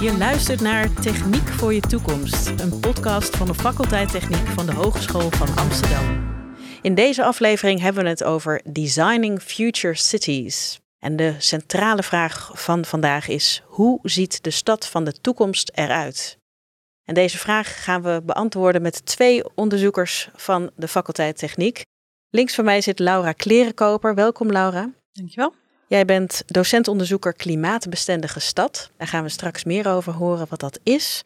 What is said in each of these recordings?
Je luistert naar Techniek voor je toekomst, een podcast van de faculteit Techniek van de Hogeschool van Amsterdam. In deze aflevering hebben we het over Designing Future Cities. En de centrale vraag van vandaag is: hoe ziet de stad van de toekomst eruit? En deze vraag gaan we beantwoorden met twee onderzoekers van de faculteit Techniek. Links van mij zit Laura Klerenkoper. Welkom Laura. Dankjewel. Jij bent docent-onderzoeker klimaatbestendige stad. Daar gaan we straks meer over horen wat dat is.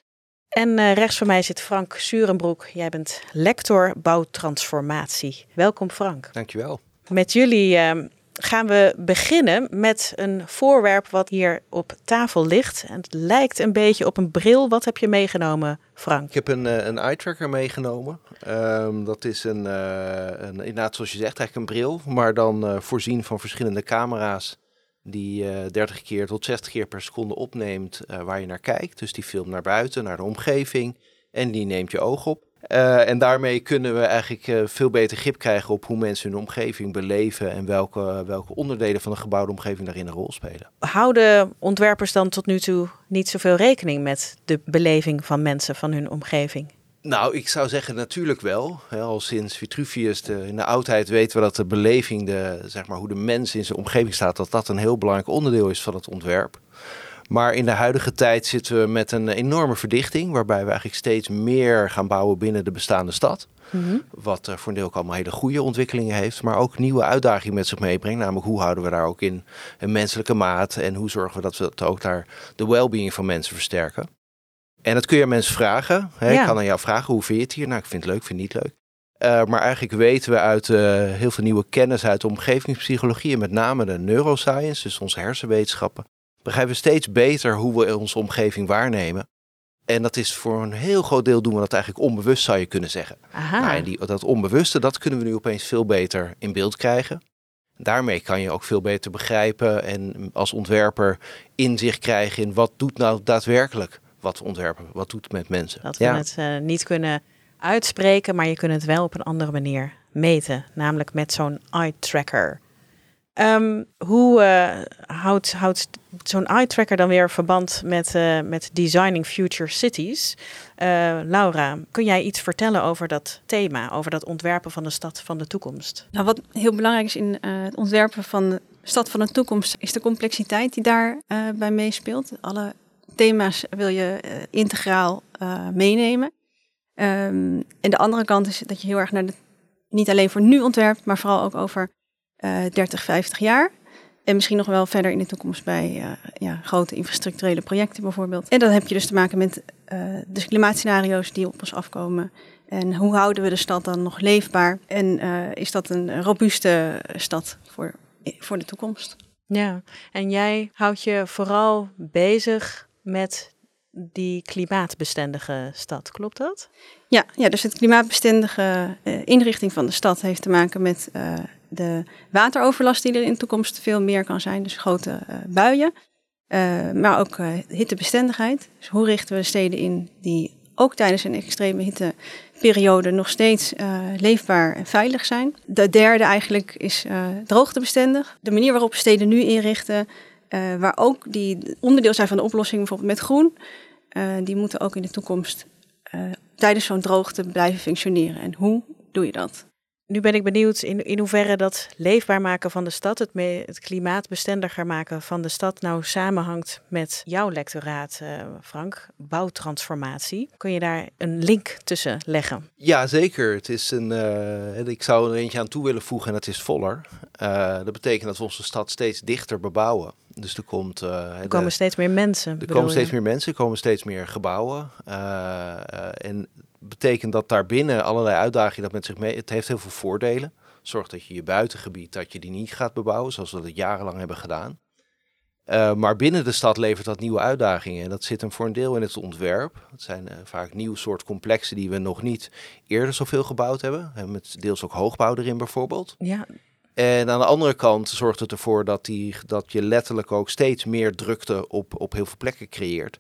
En uh, rechts van mij zit Frank Surenbroek. Jij bent lector bouwtransformatie. Welkom Frank. Dankjewel. Met jullie uh, gaan we beginnen met een voorwerp wat hier op tafel ligt. En het lijkt een beetje op een bril. Wat heb je meegenomen, Frank? Ik heb een, uh, een eye tracker meegenomen. Um, dat is een, uh, een, inderdaad zoals je zegt, eigenlijk een bril. Maar dan uh, voorzien van verschillende camera's die 30 keer tot 60 keer per seconde opneemt waar je naar kijkt. Dus die filmt naar buiten, naar de omgeving. En die neemt je oog op. Uh, en daarmee kunnen we eigenlijk uh, veel beter grip krijgen op hoe mensen hun omgeving beleven en welke, welke onderdelen van de gebouwde omgeving daarin een rol spelen. Houden ontwerpers dan tot nu toe niet zoveel rekening met de beleving van mensen van hun omgeving? Nou, ik zou zeggen natuurlijk wel. al sinds Vitruvius de, in de oudheid weten we dat de beleving, de, zeg maar, hoe de mens in zijn omgeving staat, dat dat een heel belangrijk onderdeel is van het ontwerp. Maar in de huidige tijd zitten we met een enorme verdichting, waarbij we eigenlijk steeds meer gaan bouwen binnen de bestaande stad. Mm -hmm. Wat voor een deel ook allemaal hele goede ontwikkelingen heeft, maar ook nieuwe uitdagingen met zich meebrengt. Namelijk hoe houden we daar ook in een menselijke maat en hoe zorgen we dat we dat ook daar de well-being van mensen versterken. En dat kun je aan mensen vragen. Hè? Ja. Ik kan aan jou vragen, hoe vind je het hier? Nou, ik vind het leuk, ik vind het niet leuk. Uh, maar eigenlijk weten we uit uh, heel veel nieuwe kennis uit de omgevingspsychologie en met name de neuroscience, dus onze hersenwetenschappen, begrijpen we steeds beter hoe we onze omgeving waarnemen. En dat is voor een heel groot deel doen we dat eigenlijk onbewust, zou je kunnen zeggen. Nou, en die, dat onbewuste, dat kunnen we nu opeens veel beter in beeld krijgen. Daarmee kan je ook veel beter begrijpen en als ontwerper inzicht krijgen in wat doet nou daadwerkelijk wat ontwerpen, wat doet het met mensen. Dat we ja. het uh, niet kunnen uitspreken, maar je kunt het wel op een andere manier meten, namelijk met zo'n eye tracker. Um, hoe uh, houdt, houdt zo'n eye tracker dan weer verband met, uh, met Designing Future Cities? Uh, Laura, kun jij iets vertellen over dat thema, over dat ontwerpen van de stad van de toekomst? Nou, wat heel belangrijk is in het ontwerpen van de stad van de toekomst, is de complexiteit die daarbij bij meespeelt. Alle thema's wil je integraal meenemen. Um, en de andere kant is dat je heel erg naar de, niet alleen voor nu ontwerpt, maar vooral ook over uh, 30, 50 jaar. En misschien nog wel verder in de toekomst bij uh, ja, grote infrastructurele projecten bijvoorbeeld. En dan heb je dus te maken met uh, de klimaatscenario's die op ons afkomen. En hoe houden we de stad dan nog leefbaar? En uh, is dat een robuuste stad voor, voor de toekomst? Ja, en jij houdt je vooral bezig met die klimaatbestendige stad, klopt dat? Ja, ja dus het klimaatbestendige inrichting van de stad heeft te maken met de wateroverlast die er in de toekomst veel meer kan zijn, dus grote uh, buien. maar ook hittebestendigheid. Dus hoe richten we steden in die ook tijdens een extreme hitteperiode nog steeds leefbaar en veilig zijn. De derde eigenlijk is droogtebestendig. De manier waarop steden nu inrichten, waar ook die onderdeel zijn van de oplossing, bijvoorbeeld met groen, die moeten ook in de toekomst tijdens zo'n droogte blijven functioneren. En hoe doe je dat? Nu ben ik benieuwd in, in hoeverre dat leefbaar maken van de stad, het, het klimaatbestendiger maken van de stad, nou samenhangt met jouw lectoraat, uh, Frank, bouwtransformatie. Kun je daar een link tussen leggen? Ja, zeker. Het is een, uh, ik zou er eentje aan toe willen voegen en dat is voller. Uh, dat betekent dat we onze stad steeds dichter bebouwen. Dus er, komt, uh, er komen de, steeds meer mensen. Er komen steeds meer mensen, er komen steeds meer gebouwen. Uh, en betekent dat daarbinnen allerlei uitdagingen dat met zich mee. Het heeft heel veel voordelen. Zorg dat je je buitengebied dat je die niet gaat bebouwen, zoals we dat jarenlang hebben gedaan. Uh, maar binnen de stad levert dat nieuwe uitdagingen. En dat zit hem voor een deel in het ontwerp. Het zijn uh, vaak nieuw soort complexen die we nog niet eerder zoveel gebouwd hebben. Met deels ook hoogbouw erin bijvoorbeeld. Ja, en aan de andere kant zorgt het ervoor dat, die, dat je letterlijk ook steeds meer drukte op, op heel veel plekken creëert.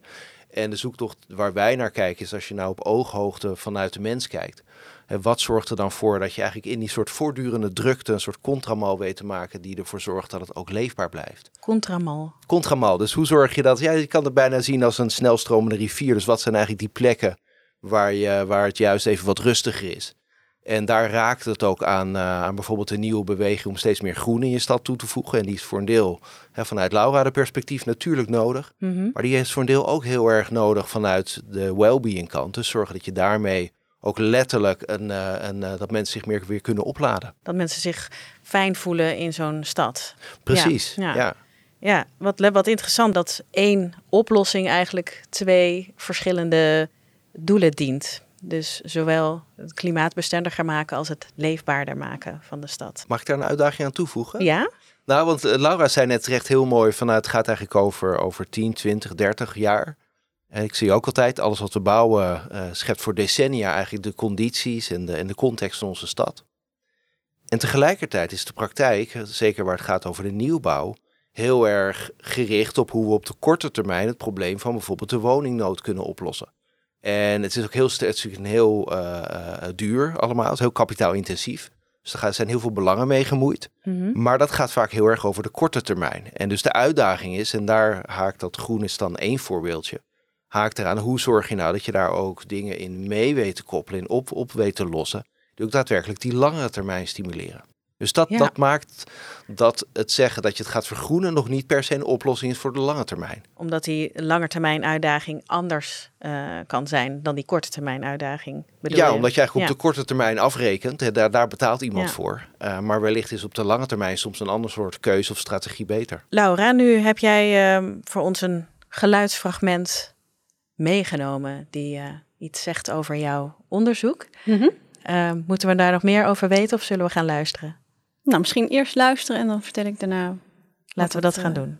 En de zoektocht waar wij naar kijken is als je nou op ooghoogte vanuit de mens kijkt. En wat zorgt er dan voor dat je eigenlijk in die soort voortdurende drukte een soort contramal weet te maken die ervoor zorgt dat het ook leefbaar blijft? Contramal. Contramal. Dus hoe zorg je dat? Ja, je kan het bijna zien als een snelstromende rivier. Dus wat zijn eigenlijk die plekken waar, je, waar het juist even wat rustiger is? En daar raakt het ook aan, uh, aan bijvoorbeeld een nieuwe beweging om steeds meer groen in je stad toe te voegen. En die is voor een deel hè, vanuit Laura de perspectief natuurlijk nodig. Mhm. Maar die is voor een deel ook heel erg nodig vanuit de well-being kant. Dus zorgen dat je daarmee ook letterlijk een, uh, een, uh, dat mensen zich meer weer kunnen opladen. Dat mensen zich fijn voelen in zo'n stad. Precies, Ja, ja. ja. Ja, wat, wat interessant dat één oplossing eigenlijk twee verschillende doelen dient. Dus zowel het klimaatbestendiger maken als het leefbaarder maken van de stad. Mag ik daar een uitdaging aan toevoegen? Ja? Nou, want uh, Laura zei net terecht heel mooi vanuit het gaat eigenlijk over, over 10, 20, 30 jaar. En ik zie ook altijd, alles wat we bouwen uh, schept voor decennia eigenlijk de condities en de, en de context van onze stad. En tegelijkertijd is de praktijk, zeker waar het gaat over de nieuwbouw, heel erg gericht op hoe we op de korte termijn het probleem van bijvoorbeeld de woningnood kunnen oplossen. En het is ook heel, het is heel uh, uh, duur allemaal, het is heel kapitaalintensief. Dus er zijn heel veel belangen mee gemoeid. Mm -hmm. Maar dat gaat vaak heel erg over de korte termijn. En dus de uitdaging is, en daar haakt dat groen is dan één voorbeeldje, haakt eraan hoe zorg je nou dat je daar ook dingen in mee weet te koppelen, in op, op weet te lossen, die ook daadwerkelijk die langere termijn stimuleren. Dus dat, Ja. dat maakt dat het zeggen dat je het gaat vergroenen nog niet per se een oplossing is voor de lange termijn. Omdat die langetermijn uitdaging anders eh, kan zijn dan die korte termijn uitdaging. Bedoel ja, je? omdat je eigenlijk Ja. op de korte termijn afrekent, hè, daar, daar betaalt iemand Ja. voor. Uh, maar wellicht is op de lange termijn soms een ander soort keuze of strategie beter. Laura, nu heb jij ehm, voor ons een geluidsfragment meegenomen die eh, iets zegt over jouw onderzoek. Mhm. Eh, moeten we daar nog meer over weten of zullen we gaan luisteren? Nou, misschien eerst luisteren en dan vertel ik daarna. Laten we dat gaan eh, doen.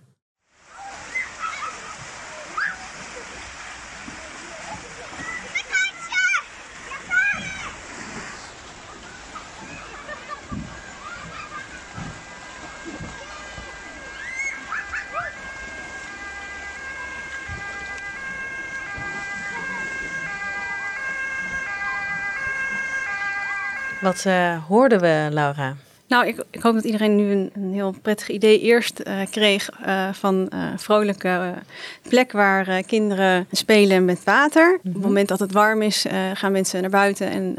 Wat eh, hoorden we, Laura? Nou, ik, ik hoop dat iedereen nu een, een heel prettig idee eerst eh, kreeg eh, van een vrolijke plek waar kinderen spelen met water. Op Mhm. het moment dat het warm is, gaan mensen naar buiten. En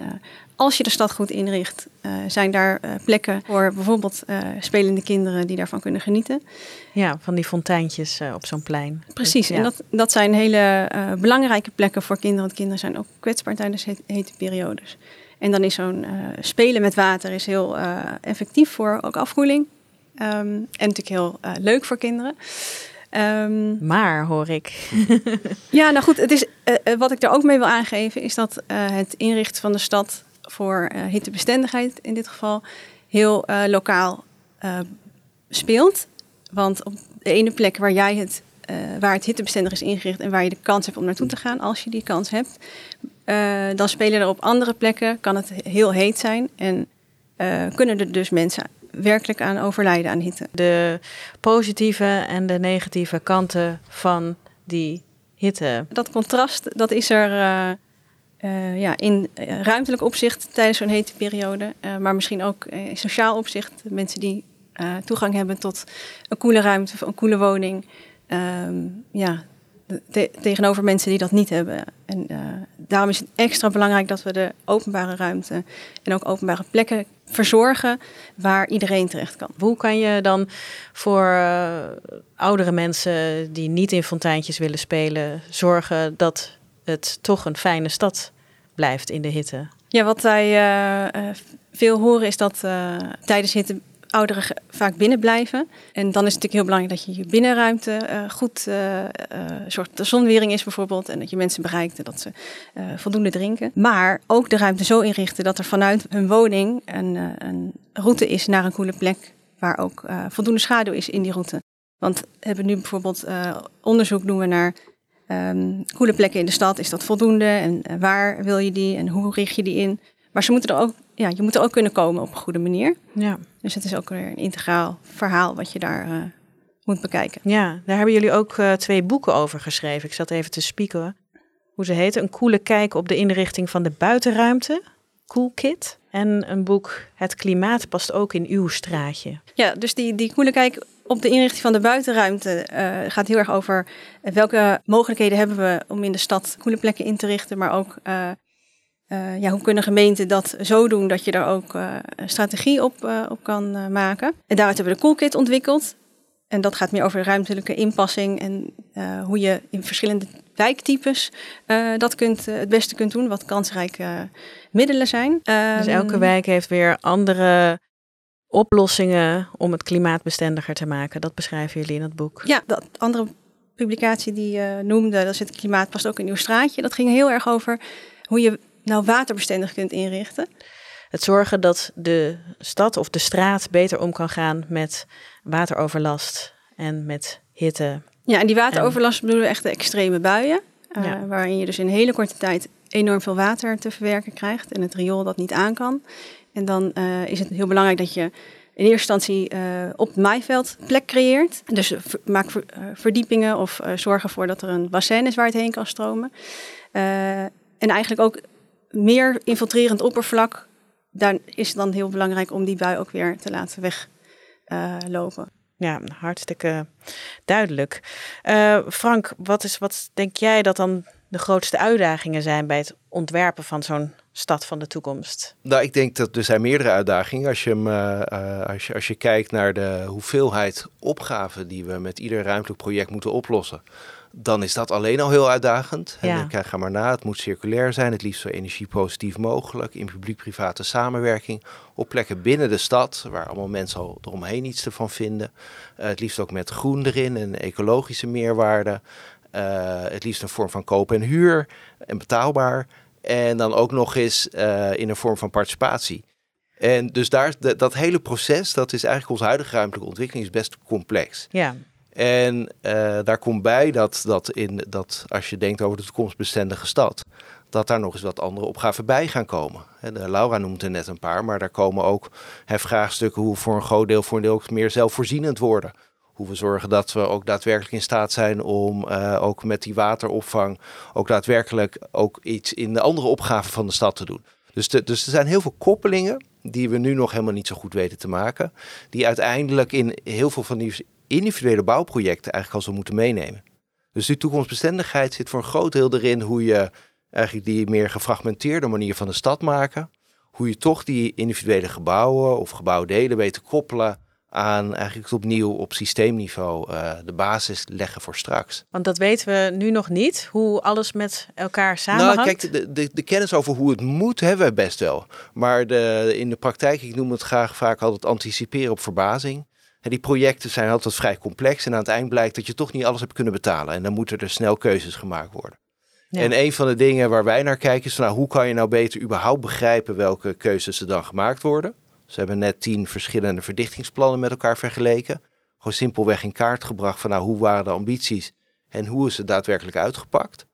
als je de stad goed inricht, zijn daar plekken voor bijvoorbeeld spelende kinderen die daarvan kunnen genieten. Ja, van die fonteintjes op zo'n plein. Precies, Ja. en dat, dat zijn hele belangrijke plekken voor kinderen. Want kinderen zijn ook kwetsbaar tijdens het- hete periodes. En dan is zo'n eh, spelen met water is heel eh, effectief voor ook afkoeling. Ehm, en natuurlijk heel eh, leuk voor kinderen. Ehm, Maar hoor ik. ja, nou goed, het is, wat ik daar ook mee wil aangeven is dat het inrichten van de stad voor hittebestendigheid in dit geval heel lokaal speelt. Want op de ene plek waar jij het, waar het hittebestendig is ingericht en waar je de kans hebt om naartoe te gaan, als je die kans hebt, eh, dan spelen er op andere plekken, kan het heel heet zijn en eh, kunnen er dus mensen werkelijk aan overlijden aan hitte. De positieve en de negatieve kanten van die hitte. dat contrast, dat is er eh, ja, in ruimtelijk opzicht tijdens zo'n hete periode. maar misschien ook in sociaal opzicht. Mensen die toegang hebben tot een koele ruimte, of een koele woning. ehm, ja, te- tegenover mensen die dat niet hebben. En daarom is het extra belangrijk dat we de openbare ruimte en ook openbare plekken verzorgen waar iedereen terecht kan. Hoe kan je dan voor eh, oudere mensen die niet in fonteintjes willen spelen, zorgen dat het toch een fijne stad blijft in de hitte? Ja, wat wij eh, eh, veel horen is dat tijdens hitte ouderen vaak binnen blijven. En dan is het natuurlijk heel belangrijk dat je je binnenruimte eh, goed eh eh, zorgt dat er zonwering is bijvoorbeeld. En dat je mensen bereikt en dat ze voldoende drinken. Maar ook de ruimte zo inrichten dat er vanuit hun woning een, een route is naar een koele plek. Waar ook voldoende schaduw is in die route. Want we hebben nu bijvoorbeeld onderzoek doen we naar ehm koele plekken in de stad. Is dat voldoende? En waar wil je die? En hoe richt je die in? Maar ze moeten er ook, ja, je moet er ook kunnen komen op een goede manier. Ja. Dus het is ook weer een integraal verhaal wat je daar eh, moet bekijken. Ja, daar hebben jullie ook uh, twee boeken over geschreven. Ik zat even te spieken hoe ze heten. Een koele kijk op de inrichting van de buitenruimte, Cool Kit. En een boek Het klimaat past ook in uw straatje. Ja, dus die, die koele kijk op de inrichting van de buitenruimte uh, gaat heel erg over welke mogelijkheden hebben we om in de stad koele plekken in te richten, maar ook uh, uh, ja, hoe kunnen gemeenten dat zo doen dat je daar ook een strategie op, op kan maken. En daaruit hebben we de Coolkit ontwikkeld. En dat gaat meer over ruimtelijke inpassing en hoe je in verschillende wijktypes dat kunt, het beste kunt doen, wat kansrijke middelen zijn. Dus elke ehm, wijk heeft weer andere oplossingen om het klimaatbestendiger te maken. Dat beschrijven jullie in het boek. Ja, dat andere publicatie die je noemde, dat is het klimaat past ook in uw straatje. Dat ging heel erg over hoe je nou waterbestendig kunt inrichten. Het zorgen dat de stad of de straat beter om kan gaan met wateroverlast en met hitte. Ja, en die wateroverlast bedoelen we echt de extreme buien. Uh, Waarin je dus in hele korte tijd enorm veel water te verwerken krijgt en het riool dat niet aan kan. En dan uh, is het heel belangrijk dat je in eerste instantie uh, op het maaiveld plek creëert. Dus maak ver, verdiepingen of zorg ervoor dat er een bassin is waar het heen kan stromen. en eigenlijk ook meer infiltrerend oppervlak. Daar is het dan heel belangrijk om die bui ook weer te laten weglopen. Ja, hartstikke duidelijk. Frank, wat, is, wat denk jij dat dan de grootste uitdagingen zijn bij het ontwerpen van zo'n stad van de toekomst? Nou, ik denk dat er zijn meerdere uitdagingen. Als je, hem, uh, als je, als je kijkt naar de hoeveelheid opgaven die we met ieder ruimtelijk project moeten oplossen, dan is dat alleen al heel uitdagend. Ja. En kijk, ga maar na, het moet circulair zijn, het liefst zo energiepositief mogelijk, in publiek-private samenwerking, op plekken binnen de stad, waar allemaal mensen al eromheen iets ervan vinden. Uh, het liefst ook met groen erin en ecologische meerwaarde. Uh, het liefst een vorm van koop en huur en betaalbaar. En dan ook nog eens uh, in een vorm van participatie. En dus daar, dat hele proces, dat is eigenlijk onze huidige ruimtelijke ontwikkeling, is best complex. Ja. En uh, daar komt bij dat, dat, in, dat als je denkt over de toekomstbestendige stad, dat daar nog eens wat andere opgaven bij gaan komen. De Laura noemt er net een paar, maar daar komen ook hè, vraagstukken hoe voor een groot deel voor een deel ook meer zelfvoorzienend worden hoe we zorgen dat we ook daadwerkelijk in staat zijn om uh, ook met die wateropvang ook daadwerkelijk ook iets in de andere opgaven van de stad te doen. Dus, dus er zijn heel veel koppelingen die we nu nog helemaal niet zo goed weten te maken, die uiteindelijk in heel veel van die individuele bouwprojecten eigenlijk al zo moeten meenemen. Dus die toekomstbestendigheid zit voor een groot deel erin hoe je eigenlijk die meer gefragmenteerde manier van de stad maken, hoe je toch die individuele gebouwen of gebouwdelen weet te koppelen aan eigenlijk opnieuw op systeemniveau uh, de basis leggen voor straks. Want dat weten we nu nog niet, hoe alles met elkaar samenhangt. Nou, kijk, de, de, de kennis over hoe het moet hebben we best wel. Maar de, in de praktijk, ik noem het graag vaak altijd anticiperen op verbazing. Die projecten zijn altijd vrij complex en aan het eind blijkt dat je toch niet alles hebt kunnen betalen. En dan moeten er snel keuzes gemaakt worden. Ja. En een van de dingen waar wij naar kijken is, van, nou, hoe kan je nou beter überhaupt begrijpen welke keuzes er dan gemaakt worden? Ze hebben net tien verschillende verdichtingsplannen met elkaar vergeleken. Gewoon simpelweg in kaart gebracht van nou, hoe waren de ambities en hoe is het daadwerkelijk uitgepakt.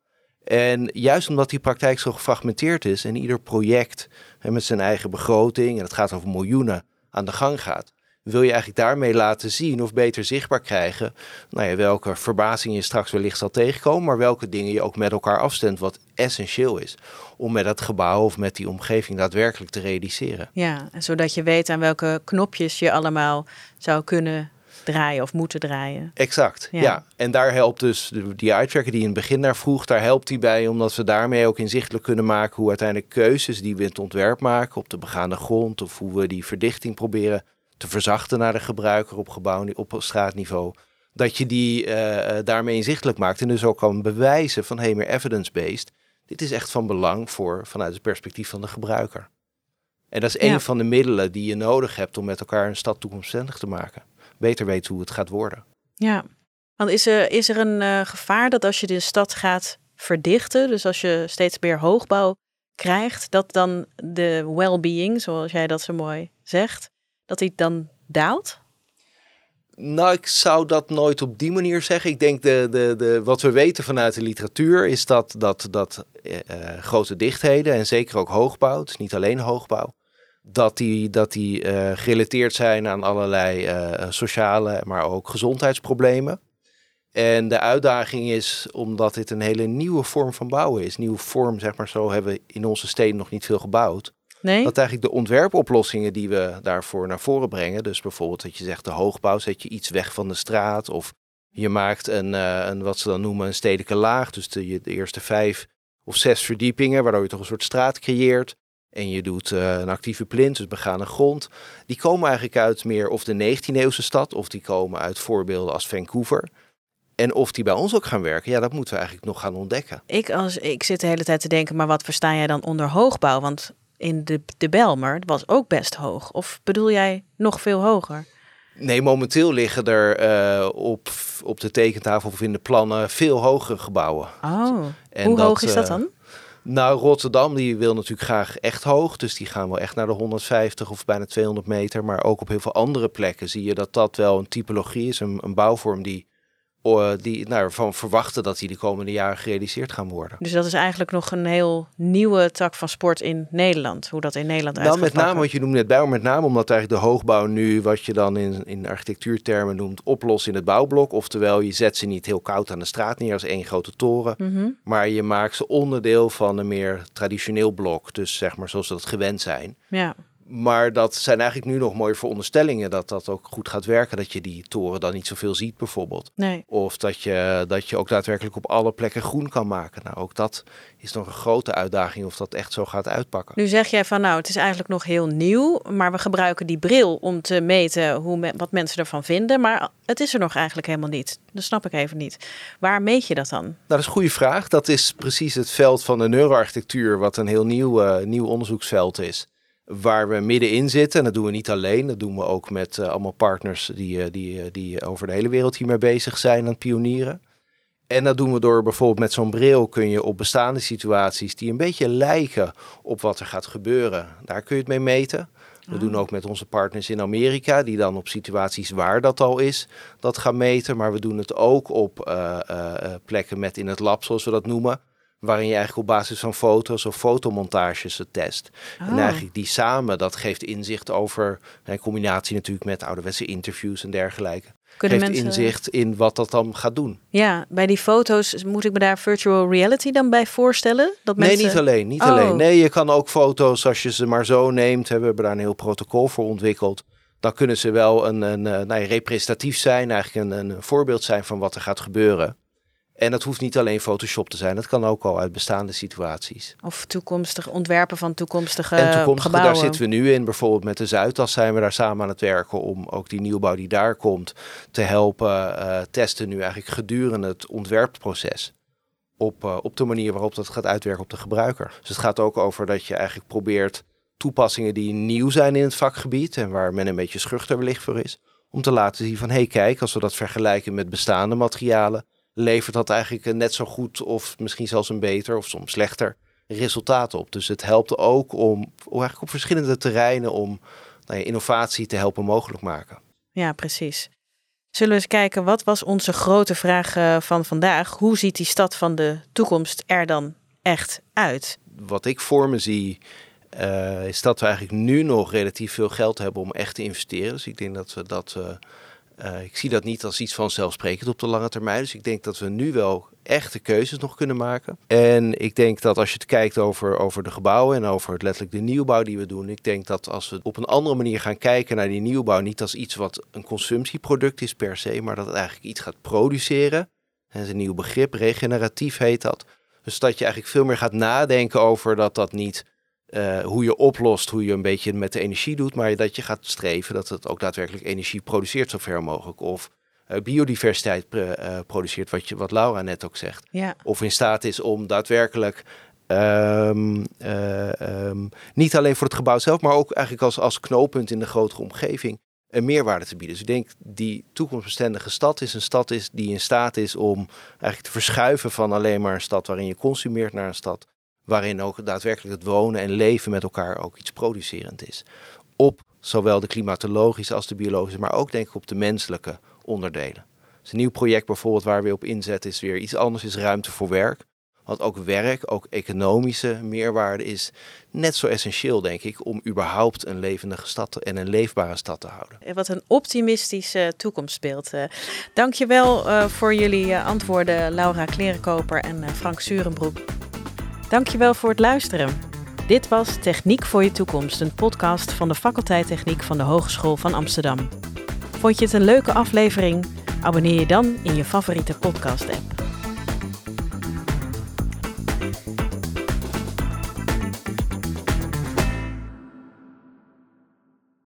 En juist omdat die praktijk zo gefragmenteerd is en ieder project met zijn eigen begroting, en het gaat over miljoenen, aan de gang gaat, wil je eigenlijk daarmee laten zien of beter zichtbaar krijgen nou ja, welke verbazingen je straks wellicht zal tegenkomen, maar welke dingen je ook met elkaar afstemt, wat essentieel is om met het gebouw of met die omgeving daadwerkelijk te realiseren. Ja, zodat je weet aan welke knopjes je allemaal zou kunnen draaien of moeten draaien. Exact, ja. En daar helpt dus die eye-tracker die in het begin naar vroeg, daar helpt hij bij, omdat we daarmee ook inzichtelijk kunnen maken hoe uiteindelijk keuzes die we in het ontwerp maken op de begaande grond of hoe we die verdichting proberen te verzachten naar de gebruiker op gebouw op straatniveau. Dat je die uh, daarmee inzichtelijk maakt en dus ook kan bewijzen van hey, meer evidence-based. Dit is echt van belang voor vanuit het perspectief van de gebruiker. En dat is een van de middelen die je nodig hebt om met elkaar een stad toekomstbestendig te maken. Beter weten hoe het gaat worden. Ja, want is er, is er een uh, gevaar dat als je de stad gaat verdichten, dus als je steeds meer hoogbouw krijgt, dat dan de well-being, zoals jij dat zo mooi zegt, dat hij dan daalt? Nou, ik zou dat nooit op die manier zeggen. Ik denk de, de, de, wat we weten vanuit de literatuur is dat, dat, dat uh, grote dichtheden en zeker ook hoogbouw, het is niet alleen hoogbouw, dat die, dat die uh, gerelateerd zijn aan allerlei sociale, maar ook gezondheidsproblemen. En de uitdaging is, omdat dit een hele nieuwe vorm van bouwen is, nieuwe vorm, zeg maar zo, hebben we in onze steden nog niet veel gebouwd. Nee? Dat eigenlijk de ontwerpoplossingen die we daarvoor naar voren brengen, dus bijvoorbeeld dat je zegt de hoogbouw, zet je iets weg van de straat of je maakt een, uh, een wat ze dan noemen een stedelijke laag, dus de, de eerste vijf of zes verdiepingen, waardoor je toch een soort straat creëert. En je doet uh, een actieve plint, dus begane grond. Die komen eigenlijk uit meer of de 19e eeuwse stad, of die komen uit voorbeelden als Vancouver. En of die bij ons ook gaan werken, ja, dat moeten we eigenlijk nog gaan ontdekken. Ik, als, ik zit de hele tijd te denken, maar wat versta jij dan onder hoogbouw? Want in de, de Belmer was ook best hoog. Of bedoel jij nog veel hoger? Nee, momenteel liggen er uh, op, op de tekentafel of in de plannen veel hogere gebouwen. Oh, en hoe dat, hoog is dat dan? Nou, Rotterdam die wil natuurlijk graag echt hoog. Dus die gaan wel echt naar de 150 of bijna 200 meter. Maar ook op heel veel andere plekken zie je dat dat wel een typologie is. Een, een bouwvorm die die nou, van verwachten dat die de komende jaren gerealiseerd gaan worden. Dus dat is eigenlijk nog een heel nieuwe tak van sport in Nederland, hoe dat in Nederland nou, met name wat je noemt net bij, met name omdat eigenlijk de hoogbouw nu, wat je dan in, in architectuurtermen noemt, oplost in het bouwblok. Oftewel, je zet ze niet heel koud aan de straat neer als één grote toren, Mhm. maar je maakt ze onderdeel van een meer traditioneel blok. Dus zeg maar zoals we dat gewend zijn. Ja. Maar dat zijn eigenlijk nu nog mooie veronderstellingen dat dat ook goed gaat werken. Dat je die toren dan niet zoveel ziet bijvoorbeeld. Nee. Of dat je, dat je ook daadwerkelijk op alle plekken groen kan maken. Nou, ook dat is nog een grote uitdaging of dat echt zo gaat uitpakken. Nu zeg jij van nou, het is eigenlijk nog heel nieuw. Maar we gebruiken die bril om te meten hoe me, wat mensen ervan vinden. Maar het is er nog eigenlijk helemaal niet. Dat snap ik even niet. Waar meet je dat dan? Nou, dat is een goede vraag. Dat is precies het veld van de neuroarchitectuur, wat een heel nieuw, uh, nieuw onderzoeksveld is waar we middenin zitten. En dat doen we niet alleen, dat doen we ook met uh, allemaal partners die, uh, die, uh, die over de hele wereld hiermee bezig zijn aan het pionieren. En dat doen we door bijvoorbeeld met zo'n bril kun je op bestaande situaties die een beetje lijken op wat er gaat gebeuren, daar kun je het mee meten. We oh. doen ook met onze partners in Amerika, die dan op situaties waar dat al is, dat gaan meten. Maar we doen het ook op plekken met in het lab, zoals we dat noemen waarin je eigenlijk op basis van foto's of fotomontages het test. Oh. En eigenlijk die samen, dat geeft inzicht over, in combinatie natuurlijk met ouderwetse interviews en dergelijke. Kunnen geeft mensen... inzicht in wat dat dan gaat doen. Ja, bij die foto's moet ik me daar virtual reality dan bij voorstellen? Dat nee, niet alleen. Niet oh. alleen. Nee, je kan ook foto's, als je ze maar zo neemt, we hebben daar een heel protocol voor ontwikkeld. Dan kunnen ze wel een, een, een nou, representatief zijn, eigenlijk een, een voorbeeld zijn van wat er gaat gebeuren. En dat hoeft niet alleen Photoshop te zijn, dat kan ook al uit bestaande situaties. Of toekomstige ontwerpen van toekomstige, en toekomstige gebouwen. Daar zitten we nu in. Bijvoorbeeld met de Zuidas zijn we daar samen aan het werken om ook die nieuwbouw die daar komt te helpen uh, testen nu eigenlijk gedurende het ontwerpproces. Op, uh, op de manier waarop dat gaat uitwerken op de gebruiker. Dus het gaat ook over dat je eigenlijk probeert toepassingen die nieuw zijn in het vakgebied en waar men een beetje schuchter wellicht voor is, om te laten zien van hé hey, kijk, als we dat vergelijken met bestaande materialen, levert dat eigenlijk net zo goed of misschien zelfs een beter of soms slechter resultaat op. Dus het helpt ook om, eigenlijk op verschillende terreinen om nou ja, innovatie te helpen mogelijk maken. Ja, precies. Zullen we eens kijken, wat was onze grote vraag uh, van vandaag? Hoe ziet die stad van de toekomst er dan echt uit? Wat ik voor me zie, uh, is dat we eigenlijk nu nog relatief veel geld hebben om echt te investeren. Dus ik denk dat we dat... Uh, uh, ik zie dat niet als iets vanzelfsprekend op de lange termijn. Dus ik denk dat we nu wel echte keuzes nog kunnen maken. En ik denk dat als je het kijkt over, over de gebouwen en over letterlijk de nieuwbouw die we doen. Ik denk dat als we op een andere manier gaan kijken naar die nieuwbouw. Niet als iets wat een consumptieproduct is per se. Maar dat het eigenlijk iets gaat produceren. Dat is een nieuw begrip, regeneratief heet dat. Dus dat je eigenlijk veel meer gaat nadenken over dat dat niet uh, hoe je oplost, hoe je een beetje met de energie doet, maar dat je gaat streven dat het ook daadwerkelijk energie produceert zo ver mogelijk. Of uh, biodiversiteit uh, produceert, wat, je, wat Laura net ook zegt. Ja. Of in staat is om daadwerkelijk um, um, niet alleen voor het gebouw zelf, maar ook eigenlijk als, als knooppunt in de grotere omgeving een meerwaarde te bieden. Dus ik denk die toekomstbestendige stad is een stad is die in staat is om eigenlijk te verschuiven van alleen maar een stad waarin je consumeert naar een stad waarin ook daadwerkelijk het wonen en leven met elkaar ook iets producerend is. Op zowel de klimatologische als de biologische, maar ook denk ik op de menselijke onderdelen. Dus een nieuw project bijvoorbeeld waar we op inzetten is weer iets anders, is ruimte voor werk. Want ook werk, ook economische meerwaarde is net zo essentieel, denk ik, om überhaupt een levendige stad en een leefbare stad te houden. Wat een optimistische toekomstbeeld. Dankjewel uh, voor jullie antwoorden, Laura Klerenkoper en Frank Surenbroek. Dankjewel voor het luisteren. Dit was Techniek voor je toekomst, een podcast van de faculteit Techniek van de Hogeschool van Amsterdam. Vond je het een leuke aflevering? Abonneer je dan in je favoriete podcast-app.